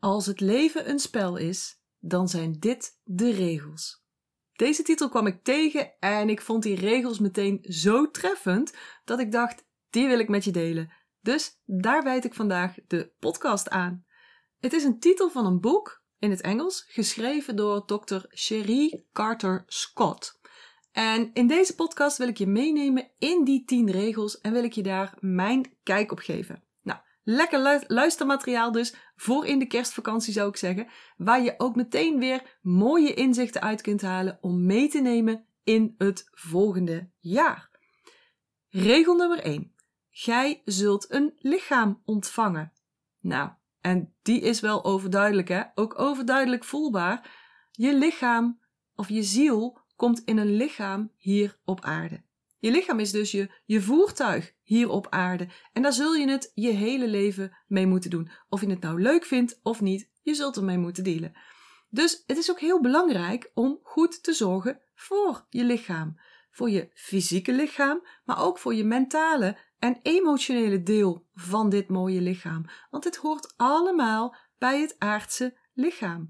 Als het leven een spel is, dan zijn dit de regels. Deze titel kwam ik tegen en ik vond die regels meteen zo treffend dat ik dacht: die wil ik met je delen. Dus daar wijd ik vandaag de podcast aan. Het is een titel van een boek in het Engels, geschreven door Dr. Cherie Carter Scott. En in deze podcast wil ik je meenemen in die 10 regels en wil ik je daar mijn kijk op geven. Lekker luistermateriaal dus voor in de kerstvakantie zou ik zeggen, waar je ook meteen weer mooie inzichten uit kunt halen om mee te nemen in het volgende jaar. Regel nummer 1. Gij zult een lichaam ontvangen. Nou, en die is wel overduidelijk hè, ook overduidelijk voelbaar. Je lichaam of je ziel komt in een lichaam hier op aarde. Je lichaam is dus je, je voertuig hier op aarde. En daar zul je het je hele leven mee moeten doen. Of je het nou leuk vindt of niet, je zult ermee moeten dealen. Dus het is ook heel belangrijk om goed te zorgen voor je lichaam. Voor je fysieke lichaam, maar ook voor je mentale en emotionele deel van dit mooie lichaam. Want het hoort allemaal bij het aardse lichaam.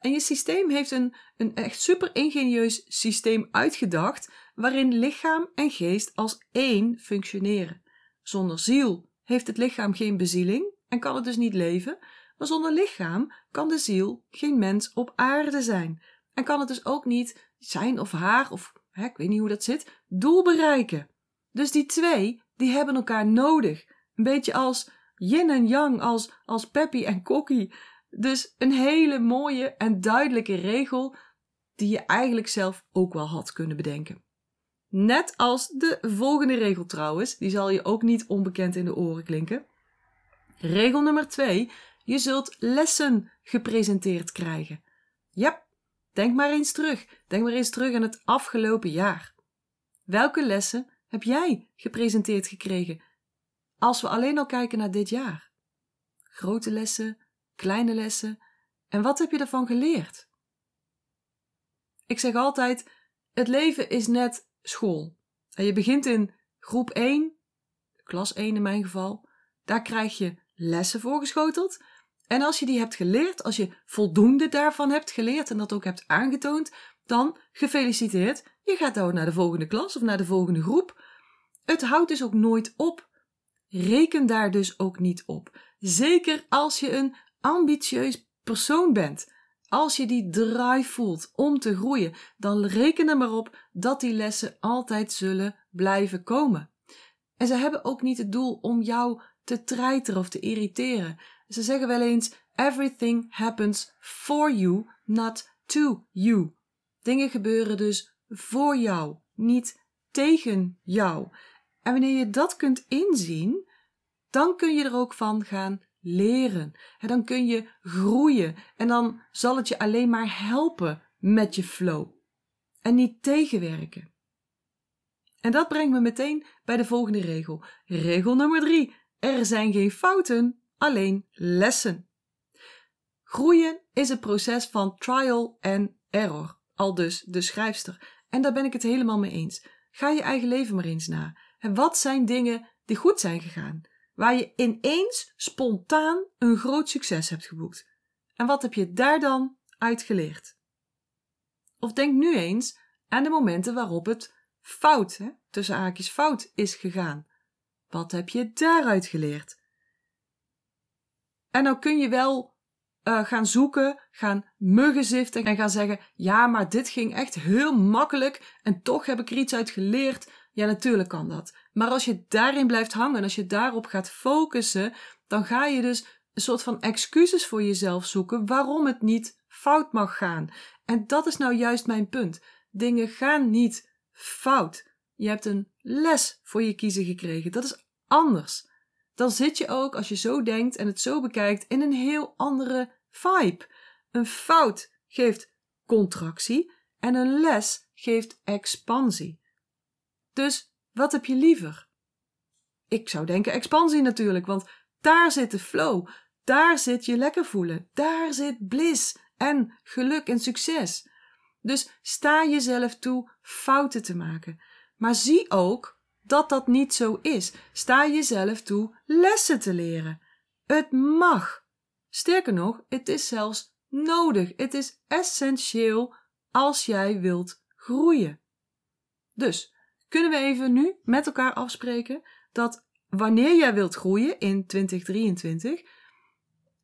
En je systeem heeft een, een echt super ingenieus systeem uitgedacht, waarin lichaam en geest als één functioneren. Zonder ziel heeft het lichaam geen bezieling en kan het dus niet leven, maar zonder lichaam kan de ziel geen mens op aarde zijn. En kan het dus ook niet zijn of haar, of hè, ik weet niet hoe dat zit, doel bereiken. Dus die twee, die hebben elkaar nodig. Een beetje als yin en yang, als, als Peppy en Kokkie. Dus een hele mooie en duidelijke regel die je eigenlijk zelf ook wel had kunnen bedenken. Net als de volgende regel trouwens, die zal je ook niet onbekend in de oren klinken. Regel nummer 2. Je zult lessen gepresenteerd krijgen. Ja, denk maar eens terug. Denk maar eens terug aan het afgelopen jaar. Welke lessen heb jij gepresenteerd gekregen? Als we alleen al kijken naar dit jaar. Grote lessen, kleine lessen. En wat heb je ervan geleerd? Ik zeg altijd: het leven is net school. En je begint in groep 1, klas 1 in mijn geval. Daar krijg je lessen voorgeschoteld. En als je die hebt geleerd, als je voldoende daarvan hebt geleerd en dat ook hebt aangetoond, dan gefeliciteerd. Je gaat dan naar de volgende klas of naar de volgende groep. Het houdt dus ook nooit op. Reken daar dus ook niet op. Zeker als je een ambitieus persoon bent. Als je die drive voelt om te groeien, dan reken er maar op dat die lessen altijd zullen blijven komen. En ze hebben ook niet het doel om jou te treiteren of te irriteren. Ze zeggen wel eens: Everything happens for you, not to you. Dingen gebeuren dus voor jou, niet tegen jou. En wanneer je dat kunt inzien, dan kun je er ook van gaan leren. En dan kun je groeien en dan zal het je alleen maar helpen met je flow en niet tegenwerken. En dat brengt me meteen bij de volgende regel. Regel nummer drie. Er zijn geen fouten, alleen lessen. Groeien is een proces van trial and error, al dus de schrijfster. En daar ben ik het helemaal mee eens. Ga je eigen leven maar eens na. En wat zijn dingen die goed zijn gegaan? Waar je ineens spontaan een groot succes hebt geboekt. En wat heb je daar dan uit geleerd? Of denk nu eens aan de momenten waarop het fout, hè, tussen haakjes fout, is gegaan. Wat heb je daaruit geleerd? En nou kun je wel uh, gaan zoeken, gaan muggenziften en gaan zeggen: ja, maar dit ging echt heel makkelijk en toch heb ik er iets uit geleerd. Ja, natuurlijk kan dat. Maar als je daarin blijft hangen, als je daarop gaat focussen, dan ga je dus een soort van excuses voor jezelf zoeken waarom het niet fout mag gaan. En dat is nou juist mijn punt. Dingen gaan niet fout. Je hebt een les voor je kiezen gekregen. Dat is anders. Dan zit je ook, als je zo denkt en het zo bekijkt, in een heel andere vibe. Een fout geeft contractie en een les geeft expansie. Dus wat heb je liever? Ik zou denken expansie natuurlijk, want daar zit de flow, daar zit je lekker voelen, daar zit bliss en geluk en succes. Dus sta jezelf toe fouten te maken. Maar zie ook dat dat niet zo is. Sta jezelf toe lessen te leren. Het mag. Sterker nog, het is zelfs nodig. Het is essentieel als jij wilt groeien. Dus kunnen we even nu met elkaar afspreken dat wanneer jij wilt groeien in 2023,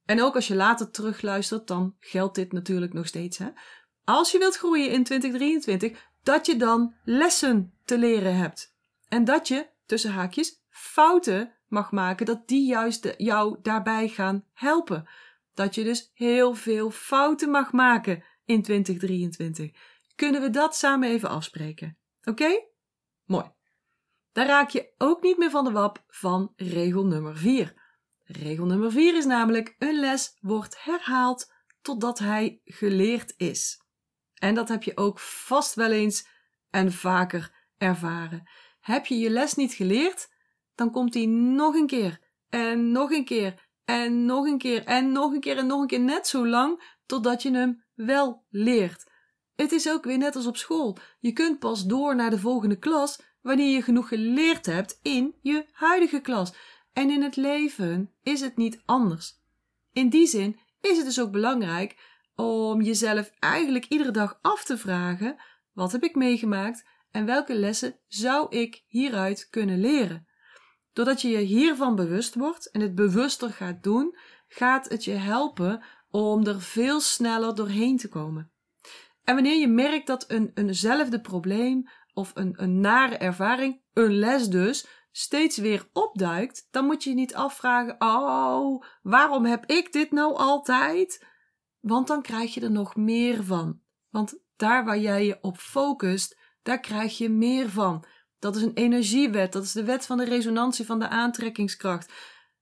en ook als je later terugluistert, dan geldt dit natuurlijk nog steeds. Hè? Als je wilt groeien in 2023, dat je dan lessen te leren hebt. En dat je, tussen haakjes, fouten mag maken, dat die juist jou daarbij gaan helpen. Dat je dus heel veel fouten mag maken in 2023. Kunnen we dat samen even afspreken? Oké? Mooi. Daar raak je ook niet meer van de wap van regel nummer 4. Regel nummer 4 is namelijk: een les wordt herhaald totdat hij geleerd is. En dat heb je ook vast wel eens en vaker ervaren. Heb je je les niet geleerd, dan komt hij nog een keer en nog een keer en nog een keer en nog een keer en nog een keer net zo lang totdat je hem wel leert. Het is ook weer net als op school. Je kunt pas door naar de volgende klas wanneer je genoeg geleerd hebt in je huidige klas. En in het leven is het niet anders. In die zin is het dus ook belangrijk om jezelf eigenlijk iedere dag af te vragen: wat heb ik meegemaakt en welke lessen zou ik hieruit kunnen leren? Doordat je je hiervan bewust wordt en het bewuster gaat doen, gaat het je helpen om er veel sneller doorheen te komen. En wanneer je merkt dat een, eenzelfde probleem of een, een nare ervaring, een les dus, steeds weer opduikt, dan moet je je niet afvragen: Oh, waarom heb ik dit nou altijd? Want dan krijg je er nog meer van. Want daar waar jij je op focust, daar krijg je meer van. Dat is een energiewet, dat is de wet van de resonantie van de aantrekkingskracht.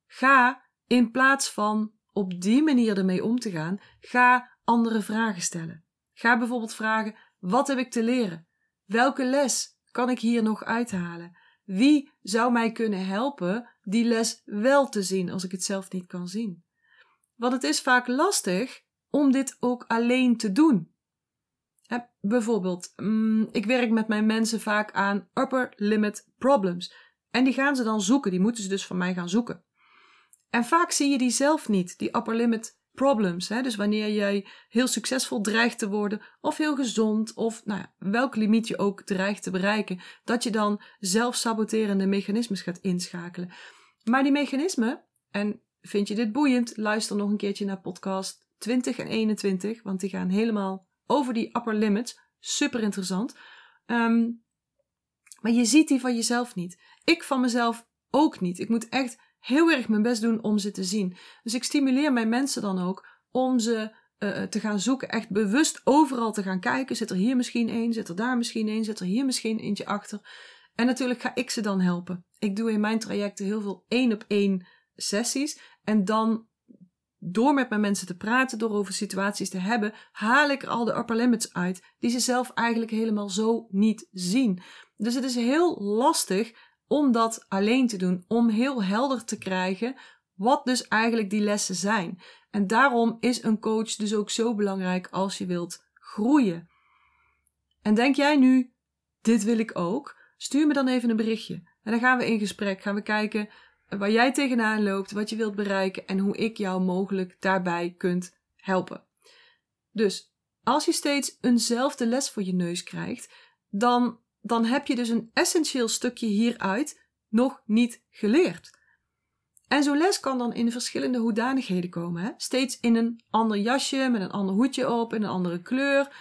Ga in plaats van op die manier ermee om te gaan, ga andere vragen stellen. Ga bijvoorbeeld vragen: wat heb ik te leren? Welke les kan ik hier nog uithalen? Wie zou mij kunnen helpen die les wel te zien als ik het zelf niet kan zien? Want het is vaak lastig om dit ook alleen te doen. bijvoorbeeld, mm, ik werk met mijn mensen vaak aan upper limit problems. En die gaan ze dan zoeken, die moeten ze dus van mij gaan zoeken. En vaak zie je die zelf niet, die upper limit problems. Hè? Dus wanneer jij heel succesvol dreigt te worden, of heel gezond, of nou ja, welk limiet je ook dreigt te bereiken, dat je dan zelfsaboterende mechanismes gaat inschakelen. Maar die mechanismen, en vind je dit boeiend, luister nog een keertje naar podcast 20 en 21, want die gaan helemaal over die upper limits. Super interessant. Ehm, maar je ziet die van jezelf niet. Ik van mezelf ook niet. Ik moet echt heel erg mijn best doen om ze te zien. Dus ik stimuleer mijn mensen dan ook om ze uh, te gaan zoeken. Echt bewust overal te gaan kijken. Zit er hier misschien één? Zit er daar misschien één? Zit er hier misschien eentje achter? En natuurlijk ga ik ze dan helpen. Ik doe in mijn trajecten heel veel één op één sessies. En dan door met mijn mensen te praten, door over situaties te hebben, haal ik er al de upper limits uit, die ze zelf eigenlijk helemaal zo niet zien. Dus het is heel lastig om dat alleen te doen, om heel helder te krijgen wat dus eigenlijk die lessen zijn. En daarom is een coach dus ook zo belangrijk als je wilt groeien. En denk jij nu, dit wil ik ook? Stuur me dan even een berichtje. En dan gaan we in gesprek, gaan we kijken waar jij tegenaan loopt, wat je wilt bereiken en hoe ik jou mogelijk daarbij kunt helpen. Dus als je steeds eenzelfde les voor je neus krijgt, dan dan heb je dus een essentieel stukje hieruit nog niet geleerd. En zo'n les kan dan in verschillende hoedanigheden komen. Hè? Steeds in een ander jasje, met een ander hoedje op, in een andere kleur.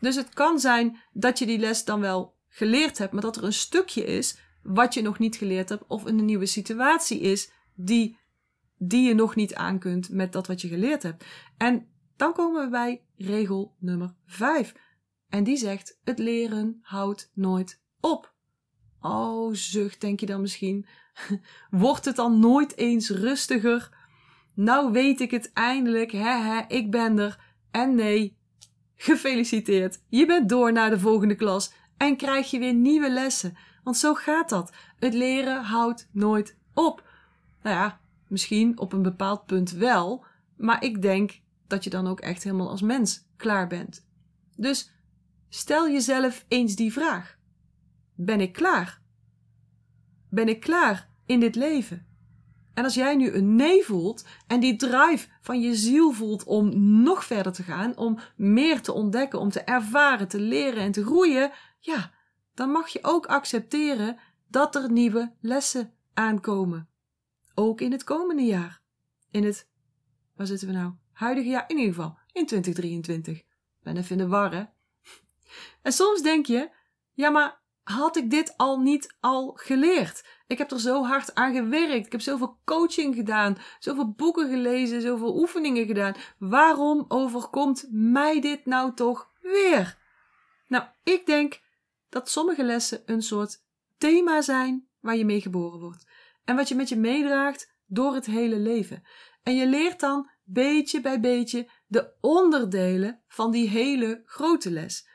Dus het kan zijn dat je die les dan wel geleerd hebt, maar dat er een stukje is wat je nog niet geleerd hebt, of een nieuwe situatie is die, die je nog niet aan kunt met dat wat je geleerd hebt. En dan komen we bij regel nummer 5. En die zegt: het leren houdt nooit op. Oh, zucht, denk je dan misschien. Wordt het dan nooit eens rustiger? Nou weet ik het eindelijk, hè, hè, ik ben er. En nee, gefeliciteerd. Je bent door naar de volgende klas en krijg je weer nieuwe lessen. Want zo gaat dat. Het leren houdt nooit op. Nou ja, misschien op een bepaald punt wel, maar ik denk dat je dan ook echt helemaal als mens klaar bent. Dus Stel jezelf eens die vraag: Ben ik klaar? Ben ik klaar in dit leven? En als jij nu een nee voelt en die drive van je ziel voelt om nog verder te gaan, om meer te ontdekken, om te ervaren, te leren en te groeien, ja, dan mag je ook accepteren dat er nieuwe lessen aankomen. Ook in het komende jaar. In het, waar zitten we nou? Huidige jaar, in ieder geval, in 2023. Ben even in de war, hè? En soms denk je, ja, maar had ik dit al niet al geleerd? Ik heb er zo hard aan gewerkt. Ik heb zoveel coaching gedaan, zoveel boeken gelezen, zoveel oefeningen gedaan. Waarom overkomt mij dit nou toch weer? Nou, ik denk dat sommige lessen een soort thema zijn waar je mee geboren wordt. En wat je met je meedraagt door het hele leven. En je leert dan beetje bij beetje de onderdelen van die hele grote les.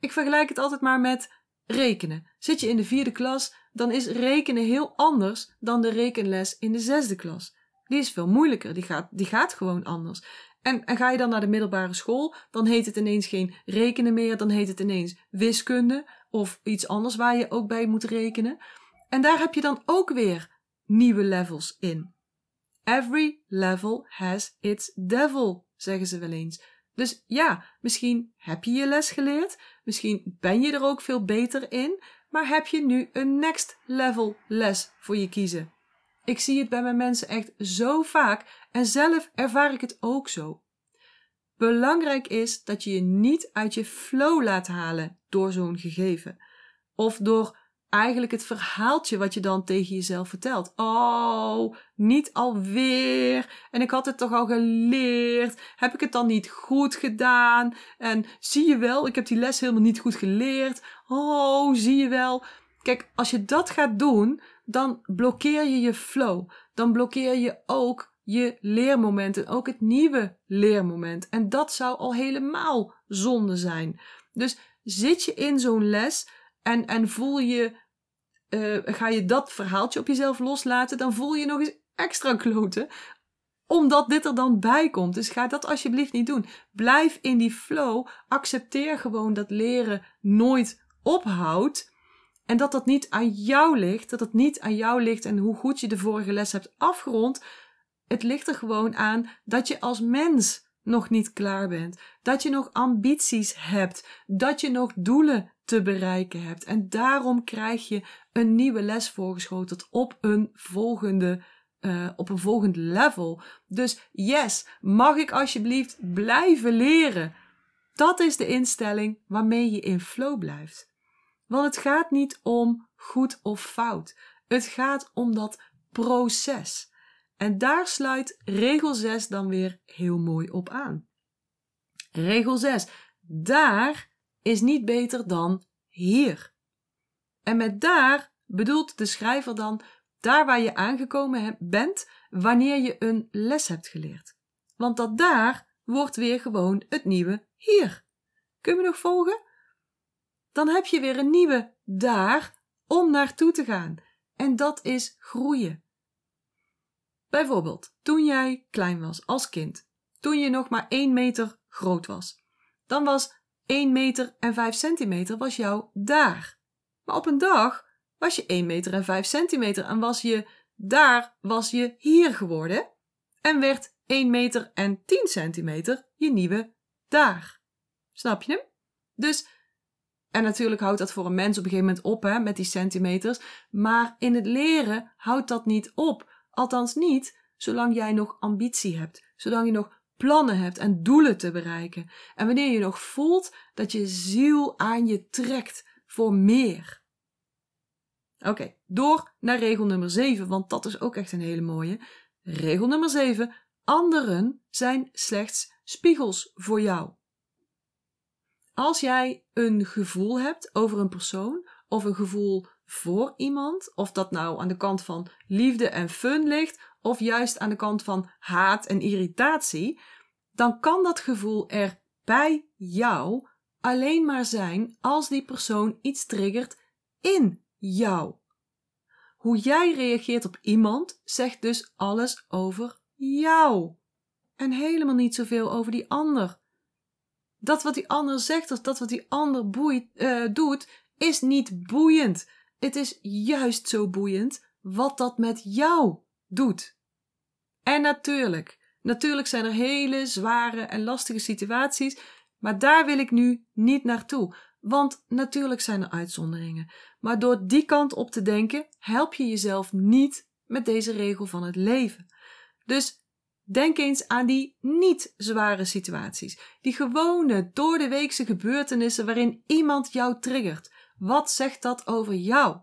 Ik vergelijk het altijd maar met rekenen. Zit je in de vierde klas, dan is rekenen heel anders dan de rekenles in de zesde klas. Die is veel moeilijker, die gaat, die gaat gewoon anders. En, en ga je dan naar de middelbare school, dan heet het ineens geen rekenen meer, dan heet het ineens wiskunde of iets anders waar je ook bij moet rekenen. En daar heb je dan ook weer nieuwe levels in. Every level has its devil, zeggen ze wel eens. Dus ja, misschien heb je je les geleerd, misschien ben je er ook veel beter in, maar heb je nu een next level les voor je kiezen. Ik zie het bij mijn mensen echt zo vaak en zelf ervaar ik het ook zo. Belangrijk is dat je je niet uit je flow laat halen door zo'n gegeven. Of door eigenlijk het verhaaltje wat je dan tegen jezelf vertelt. Oh, niet alweer. En ik had het toch al geleerd. Heb ik het dan niet goed gedaan? En zie je wel, ik heb die les helemaal niet goed geleerd. Oh, zie je wel. Kijk, als je dat gaat doen, dan blokkeer je je flow. Dan blokkeer je ook je leermomenten, ook het nieuwe leermoment. En dat zou al helemaal zonde zijn. Dus zit je in zo'n les en, en voel je, uh, ga je dat verhaaltje op jezelf loslaten, dan voel je nog eens extra kloten omdat dit er dan bij komt. Dus ga dat alsjeblieft niet doen. Blijf in die flow. Accepteer gewoon dat leren nooit ophoudt. En dat dat niet aan jou ligt. Dat het niet aan jou ligt en hoe goed je de vorige les hebt afgerond. Het ligt er gewoon aan dat je als mens nog niet klaar bent. Dat je nog ambities hebt. Dat je nog doelen te bereiken hebt. En daarom krijg je een nieuwe les voorgeschoteld op een volgende, uh, op een volgend level. Dus yes, mag ik alsjeblieft blijven leren? Dat is de instelling waarmee je in flow blijft. Want het gaat niet om goed of fout. Het gaat om dat proces. En daar sluit regel 6 dan weer heel mooi op aan. Regel 6. Daar is niet beter dan hier. En met daar bedoelt de schrijver dan daar waar je aangekomen bent wanneer je een les hebt geleerd. Want dat daar wordt weer gewoon het nieuwe hier. Kun je me nog volgen? Dan heb je weer een nieuwe daar om naartoe te gaan. En dat is groeien. Bijvoorbeeld, toen jij klein was als kind, toen je nog maar 1 meter groot was, dan was 1 meter en 5 centimeter was jou daar. Maar op een dag was je 1 meter en 5 centimeter en was je daar, was je hier geworden en werd 1 meter en 10 centimeter je nieuwe daar. Snap je hem? Dus, en natuurlijk houdt dat voor een mens op een gegeven moment op hè, met die centimeters, maar in het leren houdt dat niet op. Althans niet zolang jij nog ambitie hebt, zolang je nog plannen hebt en doelen te bereiken. En wanneer je nog voelt dat je ziel aan je trekt voor meer. Oké, door naar regel nummer 7, want dat is ook echt een hele mooie. Regel nummer 7. Anderen zijn slechts spiegels voor jou. Als jij een gevoel hebt over een persoon of een gevoel voor iemand, of dat nou aan de kant van liefde en fun ligt, of juist aan de kant van haat en irritatie, dan kan dat gevoel er bij jou alleen maar zijn als die persoon iets triggert in jou. Hoe jij reageert op iemand zegt dus alles over jou en helemaal niet zoveel over die ander. Dat wat die ander zegt of dat wat die ander boeit, uh, doet, is niet boeiend. Het is juist zo boeiend wat dat met jou doet. En natuurlijk, natuurlijk zijn er hele zware en lastige situaties, maar daar wil ik nu niet naartoe. Want natuurlijk zijn er uitzonderingen. Maar door die kant op te denken, help je jezelf niet met deze regel van het leven. Dus denk eens aan die niet zware situaties. Die gewone, door de weekse gebeurtenissen waarin iemand jou triggert. Wat zegt dat over jou?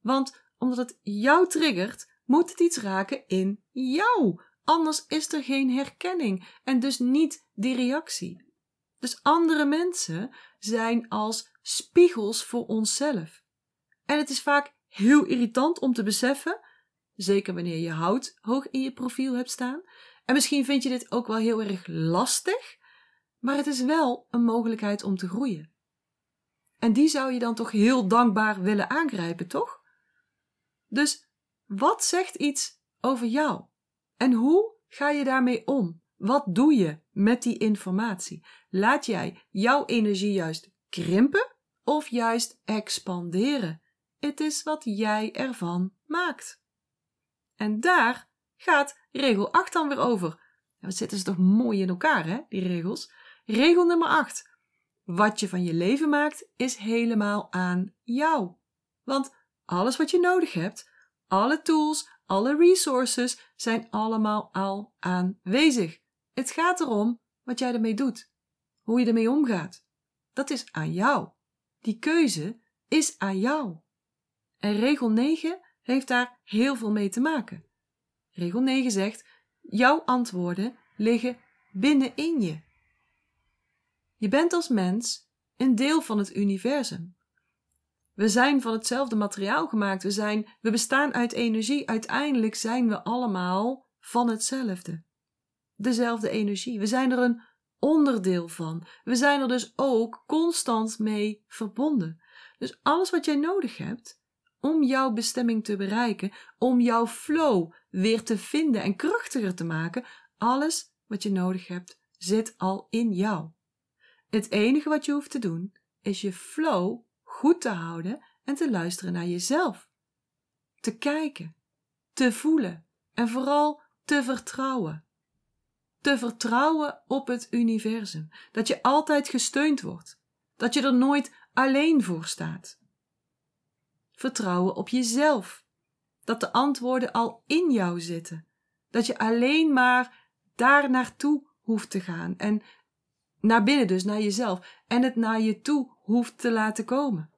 Want omdat het jou triggert, moet het iets raken in jou. Anders is er geen herkenning en dus niet die reactie. Dus andere mensen zijn als spiegels voor onszelf. En het is vaak heel irritant om te beseffen, zeker wanneer je hout hoog in je profiel hebt staan. En misschien vind je dit ook wel heel erg lastig, maar het is wel een mogelijkheid om te groeien. En die zou je dan toch heel dankbaar willen aangrijpen, toch? Dus wat zegt iets over jou? En hoe ga je daarmee om? Wat doe je met die informatie? Laat jij jouw energie juist krimpen of juist expanderen? Het is wat jij ervan maakt. En daar gaat regel 8 dan weer over. We zitten ze toch mooi in elkaar, hè, die regels? Regel nummer 8. Wat je van je leven maakt, is helemaal aan jou. Want alles wat je nodig hebt, alle tools, alle resources zijn allemaal al aanwezig. Het gaat erom wat jij ermee doet, hoe je ermee omgaat. Dat is aan jou. Die keuze is aan jou. En regel 9 heeft daar heel veel mee te maken. Regel 9 zegt: jouw antwoorden liggen binnenin je. Je bent als mens een deel van het universum. We zijn van hetzelfde materiaal gemaakt. We, zijn, we bestaan uit energie. Uiteindelijk zijn we allemaal van hetzelfde. Dezelfde energie. We zijn er een onderdeel van. We zijn er dus ook constant mee verbonden. Dus alles wat jij nodig hebt om jouw bestemming te bereiken, om jouw flow weer te vinden en krachtiger te maken, alles wat je nodig hebt zit al in jou. Het enige wat je hoeft te doen is je flow goed te houden en te luisteren naar jezelf. Te kijken, te voelen en vooral te vertrouwen. Te vertrouwen op het universum, dat je altijd gesteund wordt, dat je er nooit alleen voor staat. Vertrouwen op jezelf, dat de antwoorden al in jou zitten, dat je alleen maar daar naartoe hoeft te gaan en naar binnen dus, naar jezelf, en het naar je toe hoeft te laten komen.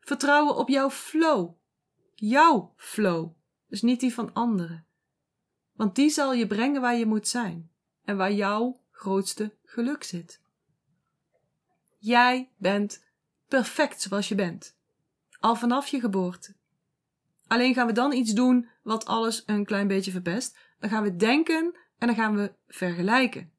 Vertrouwen op jouw flow. Jouw flow, dus niet die van anderen. Want die zal je brengen waar je moet zijn en waar jouw grootste geluk zit. Jij bent perfect zoals je bent, al vanaf je geboorte. Alleen gaan we dan iets doen wat alles een klein beetje verpest. Dan gaan we denken en dan gaan we vergelijken.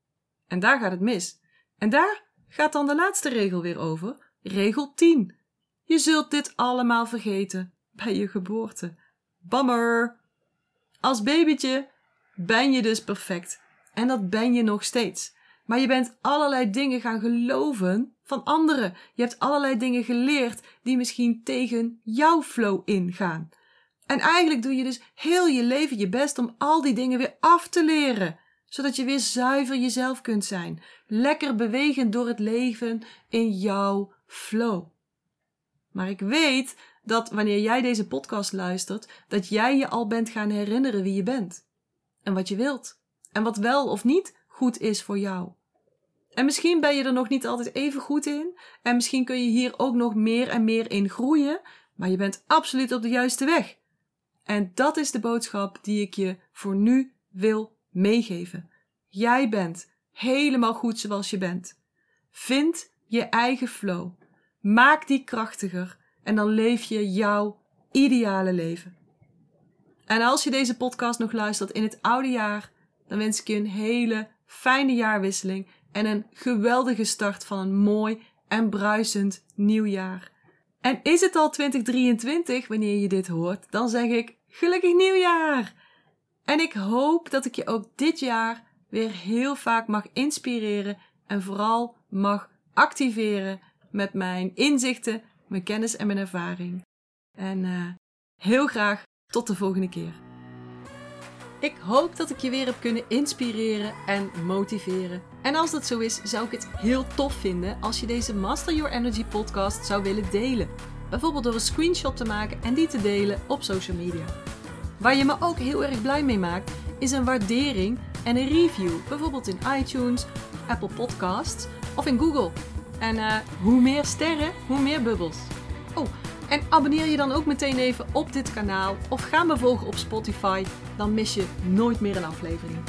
En daar gaat het mis. En daar gaat dan de laatste regel weer over, regel 10. Je zult dit allemaal vergeten bij je geboorte. Bammer! Als babytje ben je dus perfect. En dat ben je nog steeds. Maar je bent allerlei dingen gaan geloven van anderen. Je hebt allerlei dingen geleerd die misschien tegen jouw flow ingaan. En eigenlijk doe je dus heel je leven je best om al die dingen weer af te leren, zodat je weer zuiver jezelf kunt zijn, lekker bewegend door het leven in jouw flow. Maar ik weet dat wanneer jij deze podcast luistert, dat jij je al bent gaan herinneren wie je bent. En wat je wilt. En wat wel of niet goed is voor jou. En misschien ben je er nog niet altijd even goed in. En misschien kun je hier ook nog meer en meer in groeien. Maar je bent absoluut op de juiste weg. En dat is de boodschap die ik je voor nu wil meegeven. Jij bent helemaal goed zoals je bent. Vind je eigen flow. Maak die krachtiger en dan leef je jouw ideale leven. En als je deze podcast nog luistert in het oude jaar, dan wens ik je een hele fijne jaarwisseling en een geweldige start van een mooi en bruisend nieuw jaar. En is het al 2023 wanneer je dit hoort, dan zeg ik gelukkig nieuwjaar! En ik hoop dat ik je ook dit jaar weer heel vaak mag inspireren en vooral mag activeren met mijn inzichten, mijn kennis en mijn ervaring. En uh, heel graag tot de volgende keer. Ik hoop dat ik je weer heb kunnen inspireren en motiveren. En als dat zo is, zou ik het heel tof vinden als je deze Master Your Energy podcast zou willen delen. Bijvoorbeeld door een screenshot te maken en die te delen op social media. Waar je me ook heel erg blij mee maakt, is een waardering en een review. Bijvoorbeeld in iTunes, Apple Podcasts of in Google. En uh, hoe meer sterren, hoe meer bubbels. Oh, en abonneer je dan ook meteen even op dit kanaal of ga me volgen op Spotify. Dan mis je nooit meer een aflevering.